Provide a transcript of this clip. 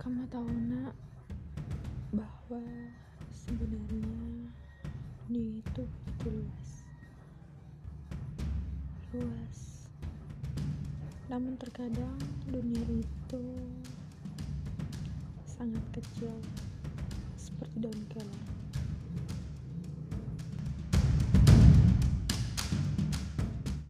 Kamu tahu nak bahwa sebenarnya dunia itu begitu luas. Luas. Namun terkadang dunia itu sangat kecil.